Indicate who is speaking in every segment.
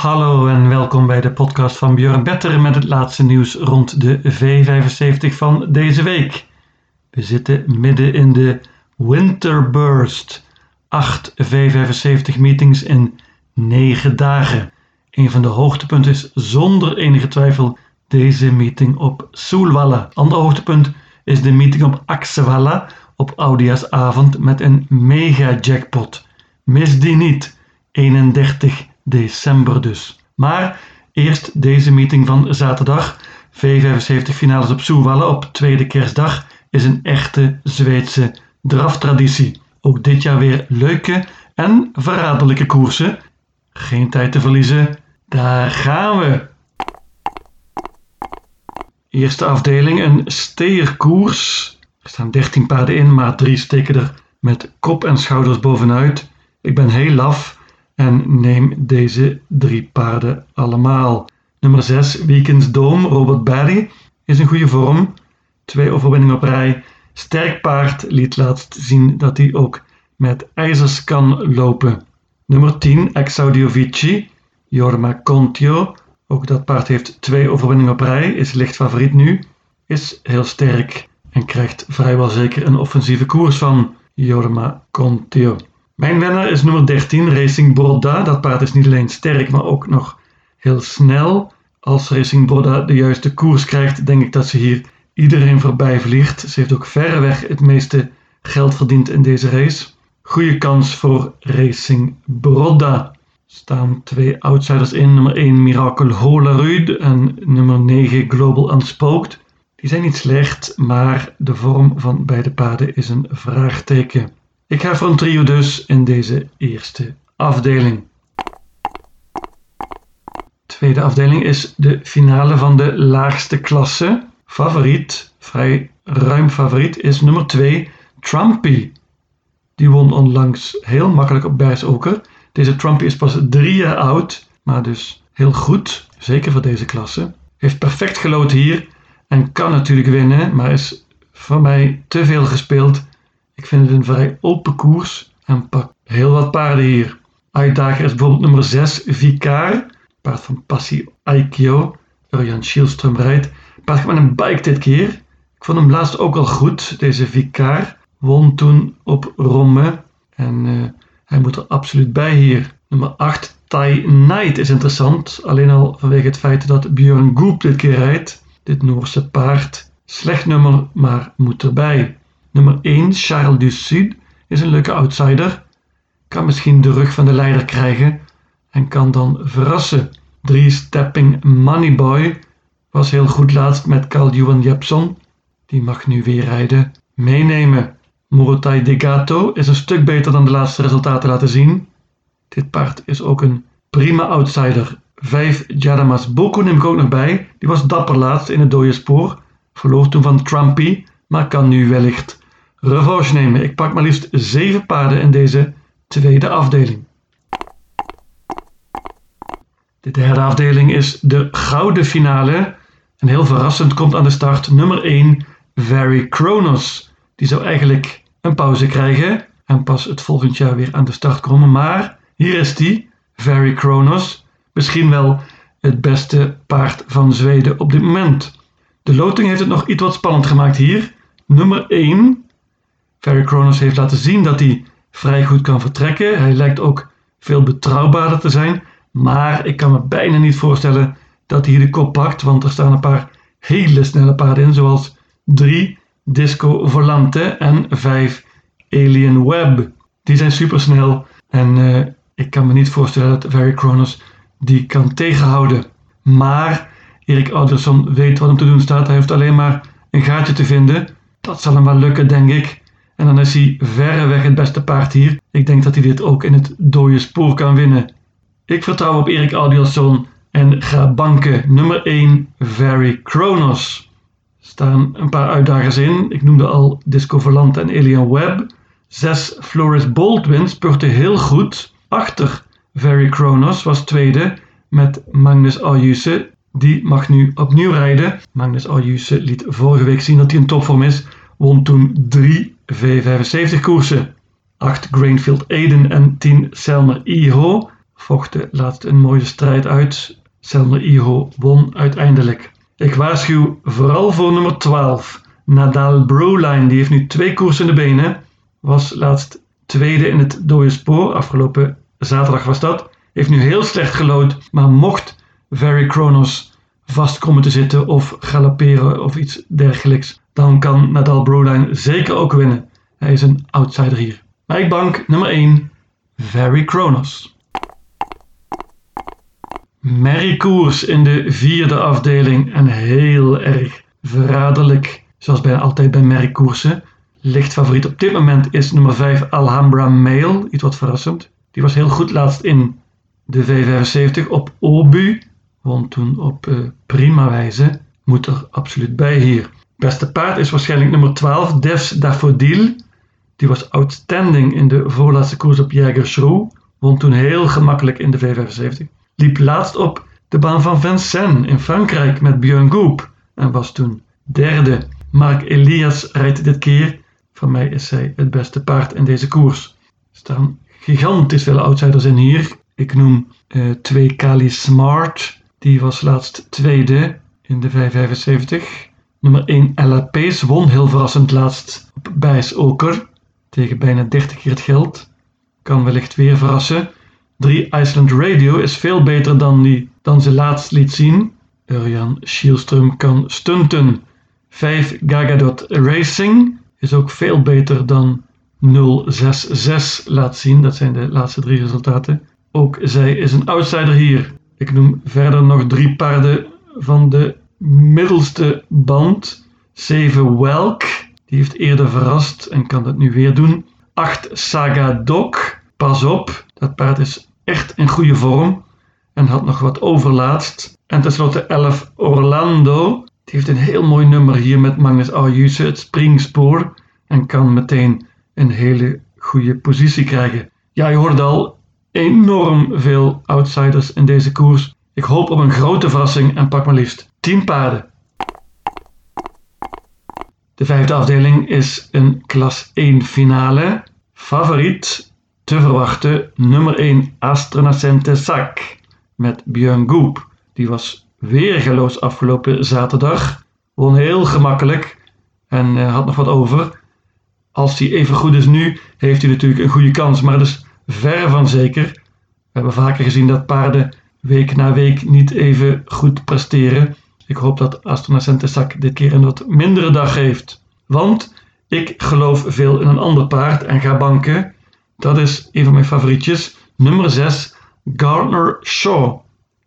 Speaker 1: Hallo en welkom bij de podcast van Björn Better met het laatste nieuws rond de V75 van deze week. We zitten midden in de Winterburst. 8 V75 meetings in 9 dagen. Een van de hoogtepunten is zonder enige twijfel deze meeting op Soelwalla. Ander hoogtepunt is de meeting op Axevalla op Oudejaarsavond met een mega jackpot. Mis die niet. 31 december dus. Maar eerst deze meeting van zaterdag. V75 finales op Soelwalla op tweede kerstdag is een echte Zweedse draftraditie. Ook dit jaar weer leuke en verraderlijke koersen. Geen tijd te verliezen. Daar gaan we. Eerste afdeling, een steerkoers. Er staan 13 paarden in, maar drie steken er met kop en schouders bovenuit. Ik ben heel laf en neem deze drie paarden allemaal. Nummer 6, Weekends Dome, Robert Barry, is in goede vorm. Twee overwinningen op rij. Sterk paard liet laatst zien dat hij ook met ijzers kan lopen. Nummer 10, Exaudiovici, Jorma Contio. Ook dat paard heeft twee overwinningen op rij, is licht favoriet nu. Is heel sterk en krijgt vrijwel zeker een offensieve koers van Jorma Contio. Mijn winnaar is nummer 13, Racing Broda. Dat paard is niet alleen sterk, maar ook nog heel snel. Als Racing Broda de juiste koers krijgt, denk ik dat ze hier iedereen voorbij vliegt. Ze heeft ook verreweg het meeste geld verdiend in deze race. Goede kans voor Racing Broda. Staan twee outsiders in, nummer 1 Miracle Holarud en nummer 9 Global Unspooked. Die zijn niet slecht, maar de vorm van beide paarden is een vraagteken. Ik ga voor een trio dus in deze eerste afdeling. Tweede afdeling is de finale van de laagste klasse. Favoriet, vrij ruim favoriet, is nummer 2, Trumpy. Die won onlangs heel makkelijk op Bersoker. Deze Trumpy is pas drie jaar oud, maar dus heel goed, zeker voor deze klasse. Heeft perfect gelood hier en kan natuurlijk winnen, maar is voor mij te veel gespeeld ik vind het een vrij open koers en pak heel wat paarden hier. Uitdager is bijvoorbeeld nummer 6, Vicar. Paard van Passie Aikio. Urjan Schielström rijdt. Paard met een bike dit keer. Ik vond hem laatst ook al goed, deze Vicar. Won toen op Romme. En uh, hij moet er absoluut bij hier. Nummer 8, Tai Knight is interessant. Alleen al vanwege het feit dat Björn Goop dit keer rijdt. Dit Noorse paard. Slecht nummer, maar moet erbij. Nummer 1, Charles du Sud, is een leuke outsider. Kan misschien de rug van de leider krijgen en kan dan verrassen. 3, Stepping Moneyboy was heel goed laatst met Carl Johan Jepson. Die mag nu weer rijden. Meenemen. Morotai Degato is een stuk beter dan de laatste resultaten laten zien. Dit paard is ook een prima outsider. 5 Jadamas Boko neem ik ook nog bij. Die was dapper laatst in het dode spoor. Verloor toen van Trumpy, maar kan nu wellicht revanche nemen. Ik pak maar liefst zeven paarden in deze tweede afdeling. De derde afdeling is de gouden finale. En heel verrassend komt aan de start nummer 1, Very Kronos. Die zou eigenlijk een pauze krijgen en pas het volgend jaar weer aan de start komen. Maar hier is die, Very Kronos. Misschien wel het beste paard van Zweden op dit moment. De loting heeft het nog iets wat spannend gemaakt hier. Nummer 1, Ferry Kronos heeft laten zien dat hij vrij goed kan vertrekken. Hij lijkt ook veel betrouwbaarder te zijn. Maar ik kan me bijna niet voorstellen dat hij de kop pakt. Want er staan een paar hele snelle paarden in. Zoals 3 Disco Volante en 5 Alien Web. Die zijn supersnel. En uh, ik kan me niet voorstellen dat Ferry Kronos die kan tegenhouden. Maar Erik Alderson weet wat hem te doen staat. Hij heeft alleen maar een gaatje te vinden. Dat zal hem wel lukken, denk ik. En dan is hij verreweg het beste paard hier. Ik denk dat hij dit ook in het dode spoor kan winnen. Ik vertrouw op Erik Adielson en ga banken. Nummer 1, Very Kronos. Staan een paar uitdagers in. Ik noemde al Disco Volante en Alien Web. 6, Floris Baldwin spurte heel goed. Achter Very Kronos was tweede met Magnus Ayuse. Die mag nu opnieuw rijden. Magnus Ayuse liet vorige week zien dat hij in topvorm is. Won toen drie V75 koersen. 8 Grainfield Aiden en 10 Selmer Iho. vochten laatst een mooie strijd uit. Selmer Iho won uiteindelijk. Ik waarschuw vooral voor nummer 12. Nadal Broline, die heeft nu twee koersen in de benen. Was laatst tweede in het dode spoor, afgelopen zaterdag was dat. Heeft nu heel slecht gelood, maar mocht Very Kronos vast komen te zitten of galopperen of iets dergelijks, dan kan Nadal Broline zeker ook winnen. Hij is een outsider hier. Mijn bank nummer 1, Very Kronos. Merry Koers in de vierde afdeling en heel erg verraderlijk, zoals bijna altijd bij Merry Koersen. Licht favoriet op dit moment is nummer 5 Alhambra Mail, iets wat verrassend. Die was heel goed laatst in de V75 op Obu, won toen op uh, prima wijze. Moet er absoluut bij hier. Beste paard is waarschijnlijk nummer 12 Devs Daffodil. Die was outstanding in de voorlaatste koers op Jägersroe. Won toen heel gemakkelijk in de V75 liep laatst op de baan van Vincennes in Frankrijk met Björn Goop en was toen derde. Mark Elias rijdt dit keer. Van mij is hij het beste paard in deze koers. Er staan gigantisch veel outsiders in hier. Ik noem uh, twee Kali Smart. Die was laatst tweede in de 575. Nummer 1 Ella Pace won heel verrassend laatst op Bijs Oker. Tegen bijna 30 keer het geld. Kan wellicht weer verrassen. 3 Iceland Radio is veel beter dan, die, dan ze laatst liet zien. Urjan Schielström kan stunten. 5 Gagadot Racing is ook veel beter dan 066 laat zien. Dat zijn de laatste drie resultaten. Ook zij is een outsider hier. Ik noem verder nog drie paarden van de middelste band. 7 Welk, die heeft eerder verrast en kan dat nu weer doen. 8 Saga Doc, pas op, dat paard is echt in goede vorm en had nog wat overlaatst. En tenslotte 11 Orlando. Die heeft een heel mooi nummer hier met Magnus Ayuse, het springspoor. En kan meteen een hele goede positie krijgen. Ja, je hoort al enorm veel outsiders in deze koers. Ik hoop op een grote verrassing en pak maar liefst 10 paarden. De vijfde afdeling is een klas 1 finale. Favoriet te verwachten nummer 1 Astronacente Sac met Björn Goop. Die was weergeloos afgelopen zaterdag. Won heel gemakkelijk en uh, had nog wat over. Als hij even goed is nu, heeft hij natuurlijk een goede kans, maar dat is ver van zeker. We hebben vaker gezien dat paarden week na week niet even goed presteren. Ik hoop dat Sac dit keer een wat mindere dag heeft. Want ik geloof veel in een ander paard en ga banken dat is een van mijn favorietjes. Nummer 6, Gardner Shaw.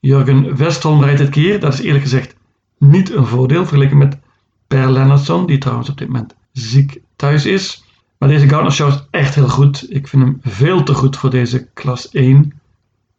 Speaker 1: Jurgen Westholm rijdt dit keer. Dat is eerlijk gezegd niet een voordeel vergeleken met Per Lennartson, die trouwens op dit moment ziek thuis is. Maar deze Gardner Shaw is echt heel goed. Ik vind hem veel te goed voor deze klas 1.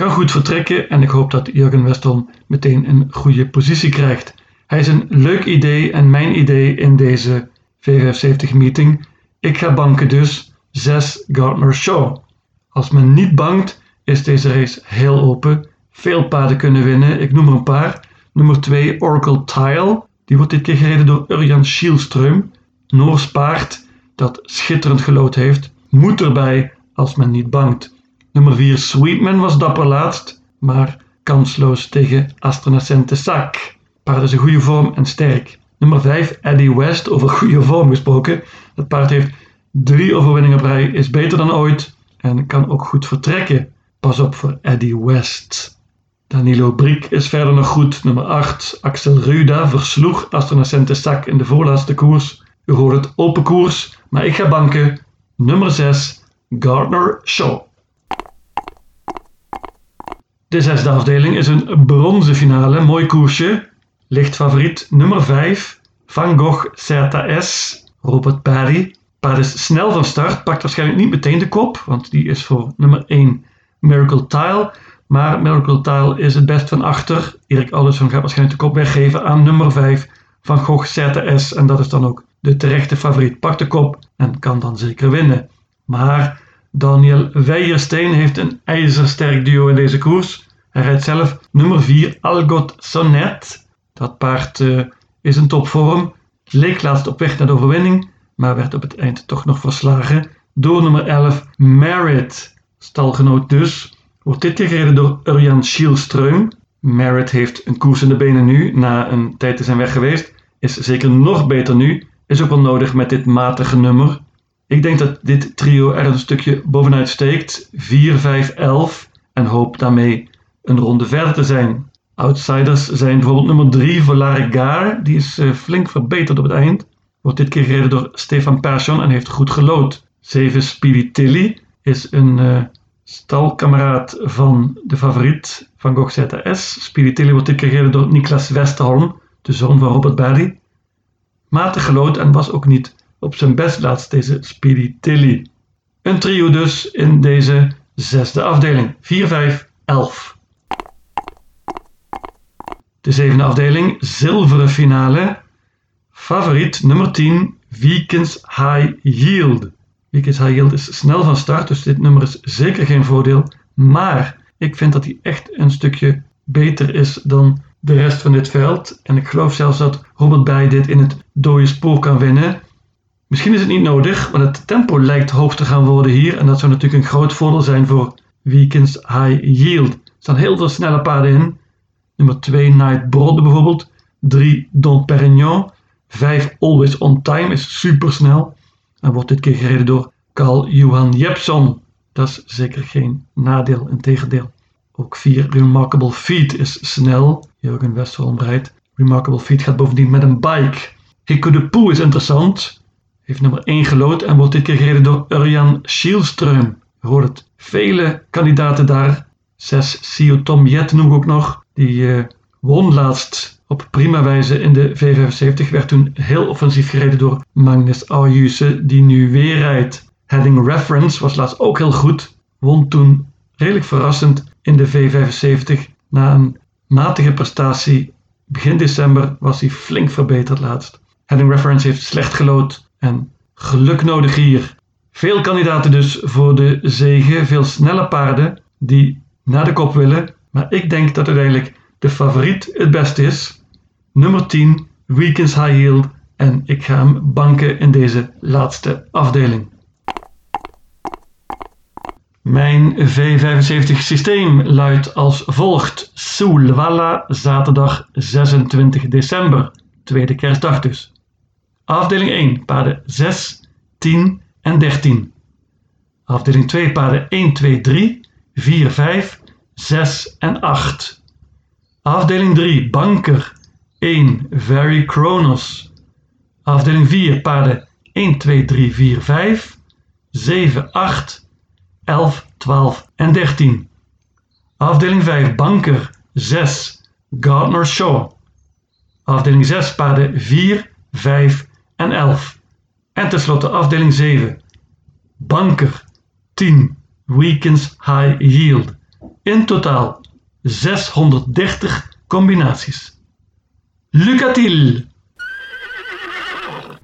Speaker 1: Kan goed vertrekken en ik hoop dat Jurgen Westholm meteen een goede positie krijgt. Hij is een leuk idee en mijn idee in deze V75 meeting. Ik ga banken dus 6 Gardner Shaw. Als men niet bangt, is deze race heel open. Veel paarden kunnen winnen. Ik noem er een paar. Nummer 2 Oracle Tile. Die wordt dit keer gereden door Urjan Schielström. Noors paard dat schitterend gelood heeft. Moet erbij als men niet bangt. Nummer 4 Sweetman was dapper laatst, maar kansloos tegen Astronacente Sac. Paard is in goede vorm en sterk. Nummer 5 Eddie West, over goede vorm gesproken. Het paard heeft Drie overwinningen op rij is beter dan ooit en kan ook goed vertrekken. Pas op voor Eddie West. Danilo Briek is verder nog goed. Nummer 8. Axel Ruda versloeg Astronacente Stak in de voorlaatste koers. U hoort het open koers, maar ik ga banken. Nummer 6. Gardner Shaw. De zesde afdeling is een bronzen finale. Mooi koersje. Licht favoriet nummer 5. Van Gogh S. Robert Parry paard is snel van start, pakt waarschijnlijk niet meteen de kop, want die is voor nummer 1 Miracle Tile. Maar Miracle Tile is het best van achter. Erik Allison gaat waarschijnlijk de kop weggeven aan nummer 5 van Gogh ZS. En dat is dan ook de terechte favoriet. Pakt de kop en kan dan zeker winnen. Maar Daniel Weijersteen heeft een ijzersterk duo in deze koers. Hij rijdt zelf nummer 4 Algot Sonnet. Dat paard uh, is in topvorm. Leek laatst op weg naar de overwinning maar werd op het eind toch nog verslagen door nummer 11 Merit. Stalgenoot dus Wordt dit keer gereden door Urjan Schielström. Merritt heeft een koers in de benen nu, na een tijd te zijn weg geweest. Is zeker nog beter nu. Is ook wel nodig met dit matige nummer. Ik denk dat dit trio er een stukje bovenuit steekt. 4, 5, 11. En hoop daarmee een ronde verder te zijn. Outsiders zijn bijvoorbeeld nummer 3 Volare Gar. Die is uh, flink verbeterd op het eind. Wordt dit keer gereden door Stefan Persson en heeft goed gelood. 7 Speedy Tilly is een uh, stalkameraad van de favoriet van Gogh ZS. Tilly wordt dit keer gereden door Niklas Westerholm, de zoon van Robert Barry. Matig gelood en was ook niet op zijn best laatst deze Speedy Tilly. Een trio dus in deze zesde afdeling. 4, 5, 11. De zevende afdeling, zilveren finale. Favoriet nummer 10, Weekends High Yield. Weekends High Yield is snel van start, dus dit nummer is zeker geen voordeel. Maar ik vind dat hij echt een stukje beter is dan de rest van dit veld. En ik geloof zelfs dat Robert Bij dit in het dode spoor kan winnen. Misschien is het niet nodig, want het tempo lijkt hoog te gaan worden hier. En dat zou natuurlijk een groot voordeel zijn voor Weekends High Yield. Er staan heel veel snelle paarden in. Nummer 2 Night Brode bijvoorbeeld. 3 Don Perignon. 5 Always On Time is super snel. En wordt dit keer gereden door Carl Johan Jepson. Dat is zeker geen nadeel, integendeel. Ook 4 Remarkable Feet is snel. Jurgen Westerholm rijdt. Remarkable Feet gaat bovendien met een bike. Hiku de Poe is interessant. Heeft nummer 1 gelood en wordt dit keer gereden door Urjan Schielström. Je hoort het. Vele kandidaten daar. 6 Sio Tom Jet noem ik ook nog. Die uh, won laatst op prima wijze in de V75. Werd toen heel offensief gereden door Magnus Ayuse, die nu weer rijdt. Heading Reference was laatst ook heel goed. Won toen redelijk verrassend in de V75. Na een matige prestatie begin december was hij flink verbeterd laatst. Heading Reference heeft slecht gelood en geluk nodig hier. Veel kandidaten dus voor de zegen, veel snelle paarden die naar de kop willen. Maar ik denk dat uiteindelijk de favoriet het beste is. Nummer 10, Weekends High Yield. En ik ga hem banken in deze laatste afdeling. Mijn V75 systeem luidt als volgt. Soulwalla, zaterdag 26 december, tweede kerstdag dus. Afdeling 1, paarden 6, 10 en 13. Afdeling 2, paarden 1, 2, 3, 4, 5, 6 en 8. Afdeling 3, banker 1, Very Kronos. Afdeling 4, paarden 1, 2, 3, 4, 5, 7, 8, 11, 12 en 13. Afdeling 5, banker 6, Gardner Shaw. Afdeling 6, paarden 4, 5 en 11. En tenslotte afdeling 7, banker 10, Weekends High Yield. In totaal 630 combinaties. Lucatil!